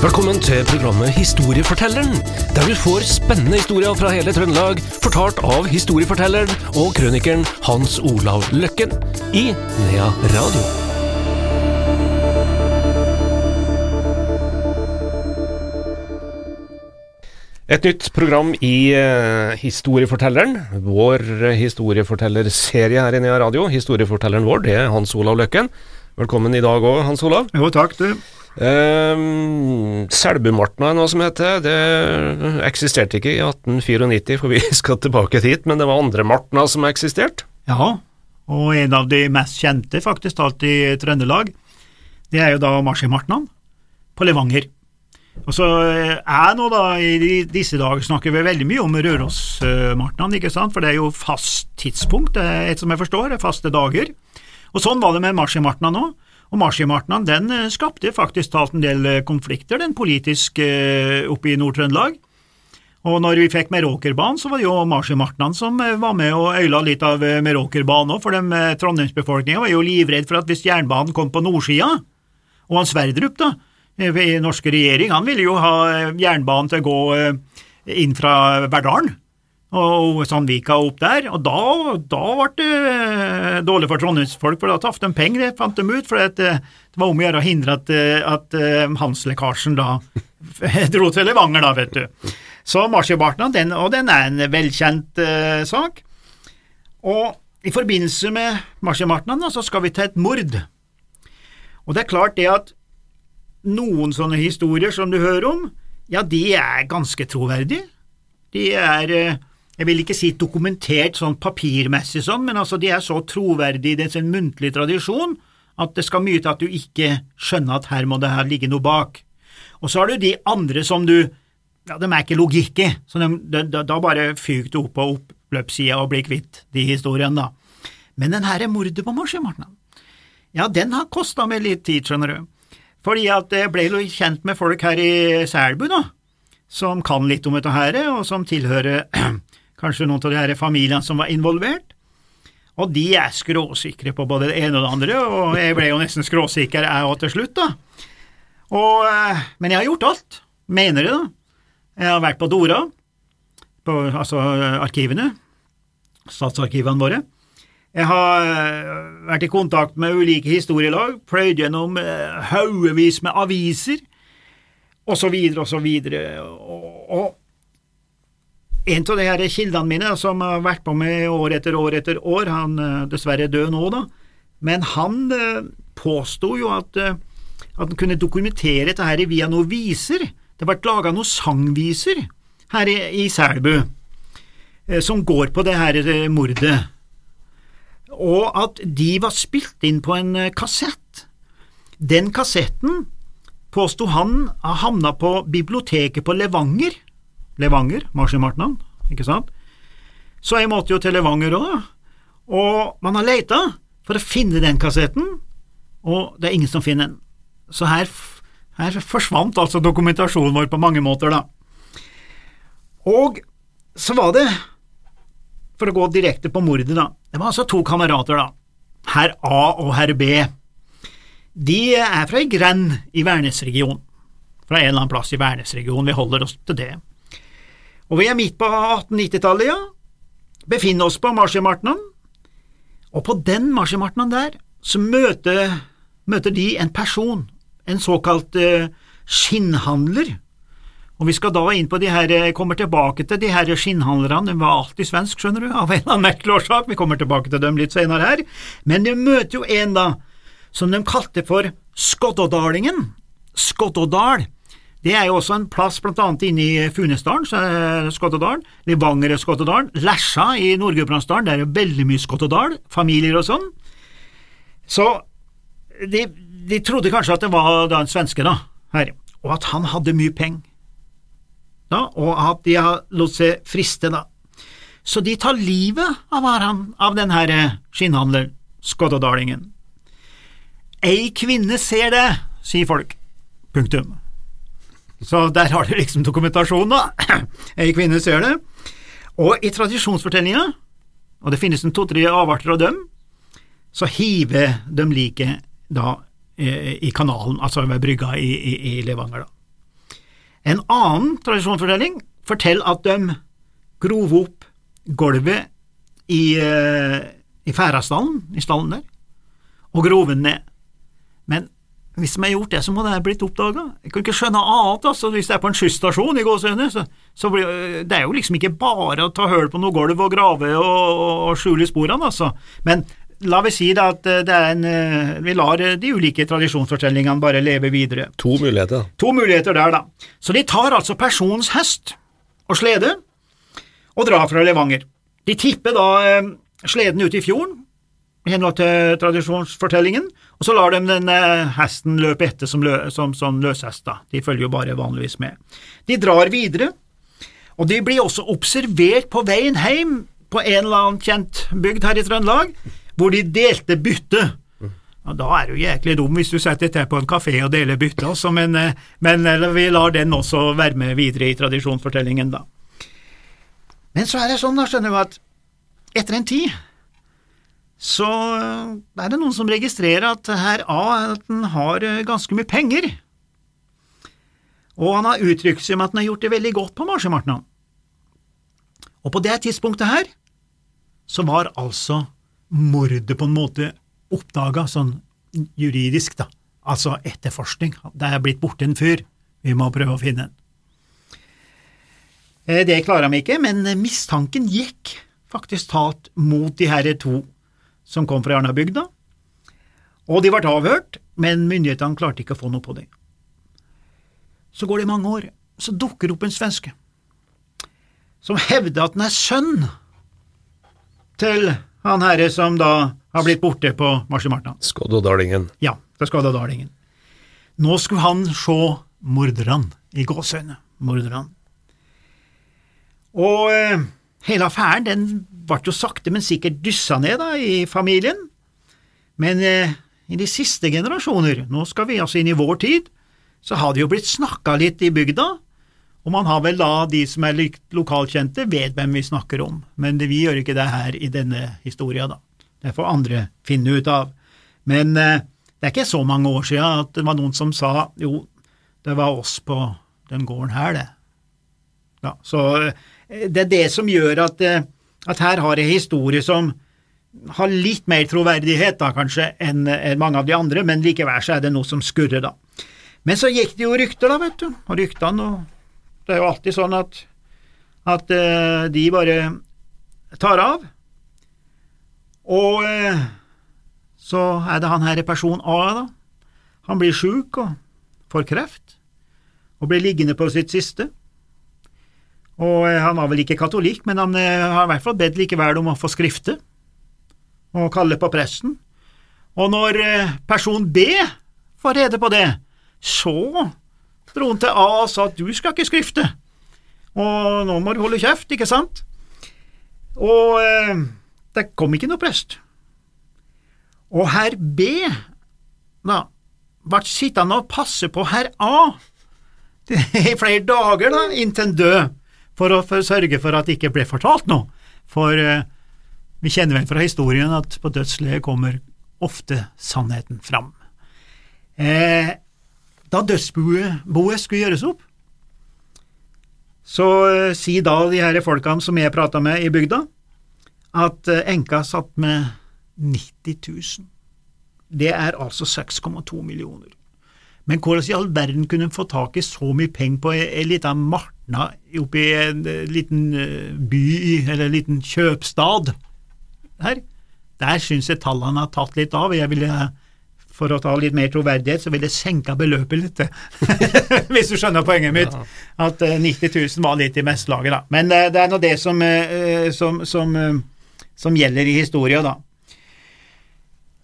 Velkommen til programmet Historiefortelleren, der du får spennende historier fra hele Trøndelag, fortalt av historiefortelleren og krønikeren Hans Olav Løkken i Nea Radio. Et nytt program i uh, Historiefortelleren, vår historiefortellerserie her i Nea Radio. Historiefortelleren vår, det er Hans Olav Løkken. Velkommen i dag òg, Hans Olav. Jo, takk, du. Um, Selbumartna er noe som heter. Det eksisterte ikke i 1894, for vi skal tilbake dit, men det var andre Martna som eksisterte. Ja, og en av de mest kjente, faktisk, alt i Trøndelag, det er jo da Marsimartnan på Levanger. Og så eh, er nå da, i disse dager snakker vi veldig mye om Rørosmartnan, ikke sant, for det er jo fast tidspunkt, et som jeg forstår, faste dager. Og sånn var det med Marsimartnan nå. Og Marsjemartnan den eh, skapte faktisk talt en del eh, konflikter, den politiske oppe i Nord-Trøndelag. Og når vi fikk Meråkerbanen, så var det jo Marsjemartnan som var med og øyla litt av Meråkerbanen òg, for trondheimsbefolkninga var jo livredd for at hvis jernbanen kom på nordsida, og han Sverdrup, da, i norske regjering, han ville jo ha jernbanen til å gå inn fra Verdalen og Sandvika opp der, og da, da ble det dårlig for trondheimsfolk, for da tapte de penger, det fant de ut, for det, det var om å gjøre å hindre at, at Hans-lekkasjen da dro til Levanger, da, vet du. Så Marsjebartna, den, og den er en velkjent uh, sak. Og i forbindelse med Marsjemartnan så skal vi til et mord. Og det er klart det at noen sånne historier som du hører om, ja, de er ganske troverdige. De er uh, jeg vil ikke si dokumentert sånn papirmessig sånn, men altså de er så troverdige i sin muntlige tradisjon at det skal mye til at du ikke skjønner at her må det her ligge noe bak. Og så har du de andre som du ja, de er ikke logikk i, så de, de, de, da bare fyker du opp på oppløpssida og blir kvitt de historiene, da. Men den her mordet på Marsjemartnan, ja, den har kosta meg litt tid, skjønner du, fordi at jeg ble jo kjent med folk her i Selbu, da, som kan litt om dette her, og som tilhører kanskje noen av de her familiene som var involvert, og de er skråsikre på både det ene og det andre, og jeg ble jo nesten skråsikker jeg òg til slutt, da. Og, eh, men jeg har gjort alt, mener jeg, da. Jeg har vært på Dora, på altså arkivene, statsarkivene våre. Jeg har eh, vært i kontakt med ulike historielag, pløyd gjennom eh, haugevis med aviser, og så videre og så videre, og, og en av de her kildene mine som har vært på med år etter år etter år, han er dessverre død nå, da, men han eh, påsto jo at, eh, at han kunne dokumentere dette her via noen viser. Det ble laga noen sangviser her i, i Selbu eh, som går på det her mordet, og at de var spilt inn på en kassett. Den kassetten påsto han havna på biblioteket på Levanger Levanger, marsjemartnan, ikke sant? Så jeg måtte jo til Levanger òg, og man har leita for å finne den kassetten, og det er ingen som finner den. Så her, her forsvant altså dokumentasjonen vår på mange måter, da. Og så var det, for å gå direkte på mordet, da, det var altså to kamerater, da, herr A og herr B. De er fra ei grend i Værnesregionen, fra en eller annen plass i Værnesregionen, vi holder oss til det. Og vi er midt på 1890-tallet, ja, befinner oss på marsjemartnan, og på den marsjemartnan der så møter, møter, de en person, en såkalt uh, skinnhandler, og vi skal da inn på de her, kommer tilbake til de her skinnhandlerne, de var alltid svensk, skjønner du, av en eller annen merkelig årsak, vi kommer tilbake til dem litt senere her, men de møter jo en da, som de kalte for Skoddådalingen, Skoddådal, det er jo også en plass blant annet inne i Funesdalen, Skottedalen, Levanger Skottedalen, Lesja i Nord-Gudbrandsdalen, der er jo veldig mye Skottedal, familier og sånn. Så de, de, trodde kanskje at det var da en svenske, da, her, og at han hadde mye penger, og at de latt seg friste, da. Så de tar livet av, han, av denne skinnhandleren, skottedalingen. Ei kvinne ser det, sier folk. Punktum. Så der har du liksom dokumentasjon, da. Ei kvinne ser det. Og i tradisjonsfortellinga, og det finnes en to-tre avarter av dem, så hiver de liket da eh, i kanalen, altså ved brygga i, i, i Levanger, da. En annen tradisjonsfortelling forteller at de grov opp gulvet i, uh, i Færastallen, i stallen der, og grov den ned. Men hvis de har gjort det, så må det ha blitt oppdaga. Jeg kan ikke skjønne annet, altså, hvis det er på en skysstasjon i gåsehudene, så, så blir, det er jo liksom ikke bare å ta høl på noe gulv og grave og, og, skjule sporene, altså. Men la vi si da at det er en Vi lar de ulike tradisjonsfortellingene bare leve videre. To muligheter. To muligheter der, da. Så de tar altså personens hest og slede og drar fra Levanger. De tipper da eh, sleden ut i fjorden, henhold til tradisjonsfortellingen, og så lar de den eh, hesten løpe etter som, lø, som, som løshest, da. De følger jo bare vanligvis med. De drar videre, og de blir også observert på veien hjem på en eller annen kjent bygd her i Trøndelag, hvor de delte bytte. Og Da er du jæklig dum hvis du setter deg på en kafé og deler bytte, altså, men, eh, men vi lar den også være med videre i tradisjonsfortellingen, da. Men så er det sånn, da, skjønner du, at etter en tid så er det noen som registrerer at herr A han har eh, ganske mye penger, og han har uttrykt seg om at han har gjort det veldig godt på marsjemartnan. Og på det tidspunktet her så var altså mordet på en måte oppdaga sånn juridisk, da, altså etterforskning. Det er blitt borte en fyr, vi må prøve å finne den. Eh, det klarer han ikke, men mistanken gikk faktisk talt mot de her to som kom fra Jarnabygda, og de ble avhørt, men myndighetene klarte ikke å få noe på dem. Så går det mange år, så dukker opp en svenske som hevder at han er sønn til han herre som da har blitt borte på marsjemartna. Skoddodalingen. Ja, det er Skoddodalingen. Nå skulle han se morderne i gåseøynene, morderne. Og eh, hele affæren den ble jo sakte, men sikkert dyssa ned da, i familien. Men eh, i de siste generasjoner, nå skal vi altså inn i vår tid, så har det jo blitt snakka litt i bygda, og man har vel da de som er lokalkjente, vet hvem vi snakker om, men vi gjør ikke det her i denne historia, da. Det får andre finne ut av. Men eh, det er ikke så mange år siden at det var noen som sa jo, det var oss på den gården her, det. Ja, så eh, det er det som gjør at, eh, at her har jeg historie som har litt mer troverdighet da, kanskje, enn mange av de andre, men likevel så er det noe som skurrer, da. Men så gikk det jo rykter, da, vet du, og ryktene og Det er jo alltid sånn at, at uh, de bare tar av. Og så er det han her person A, da. Han blir sjuk og får kreft, og blir liggende på sitt siste. Og uh, han var vel ikke katolikk, men han har i hvert fall bedt likevel om å få skrifte og kalle på presten. Og når person B får rede på det, så dro han til A og sa at du skal ikke skrifte, og nå må du holde kjeft, ikke sant? Og eh, det kom ikke noe prest. Og herr B, da, ble sittende og passe på herr A i flere dager, da, inntil han død, for å sørge for at det ikke ble fortalt noe. For eh, vi kjenner vel fra historien at på dødsleiet kommer ofte sannheten fram. Eh, da dødsboet skulle gjøres opp, så eh, sier da de her folkene som jeg prata med i bygda, at enka satt med 90 000. Det er altså 6,2 millioner. Men hvordan i all verden kunne hun få tak i så mye penger på ei lita martna i en eh, liten by, eller en liten kjøpstad her? Der syns jeg tallene har tatt litt av. Jeg ville for å ta litt mer troverdighet, så ville jeg senka beløpet litt, hvis du skjønner poenget mitt. Ja. At 90 eh, 000 var litt i mestlaget, da. Men det er nå det som, som, som, som, gjelder i historia, da.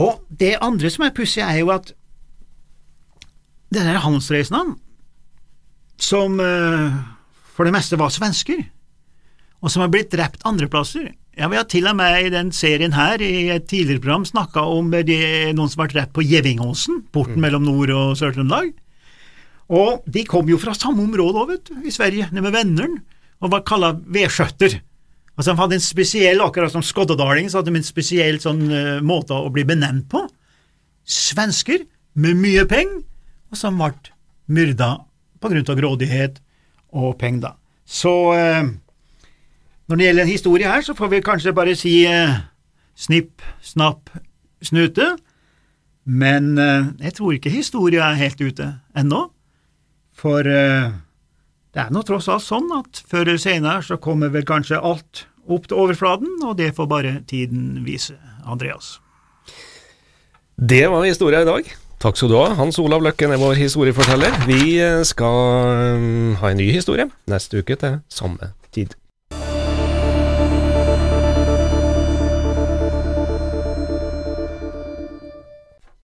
Og det andre som er pussig, er jo at denne handelsreisende, som for det meste var svensker, og som har blitt drept andreplasser, ja, Vi har til og med i den serien her i et tidligere program snakka om de, noen som ble drept på Gjevingåsen, porten mm. mellom Nord- og Sør-Trøndelag. Og de kom jo fra samme område òg, vet du, i Sverige, nede med Venneren, og var kalla vedskjøtter. Altså De hadde en spesiell, akkurat som skoddedaling, så hadde de en spesiell sånn uh, måte å bli benevnt på. Svensker med mye penger, og som ble myrda på grunn av grådighet og penger. da. Så eh, når det gjelder en historie her, så får vi kanskje bare si eh, snipp, snapp, snute. Men eh, jeg tror ikke historia er helt ute ennå. For det er nå tross alt sånn at før eller senere så kommer vel kanskje alt opp til overflaten, og det får bare tiden vise, Andreas. Det var historia i dag. Takk skal du ha. Hans Olav Løkken er vår historieforteller. Vi skal ha en ny historie neste uke til samme tid.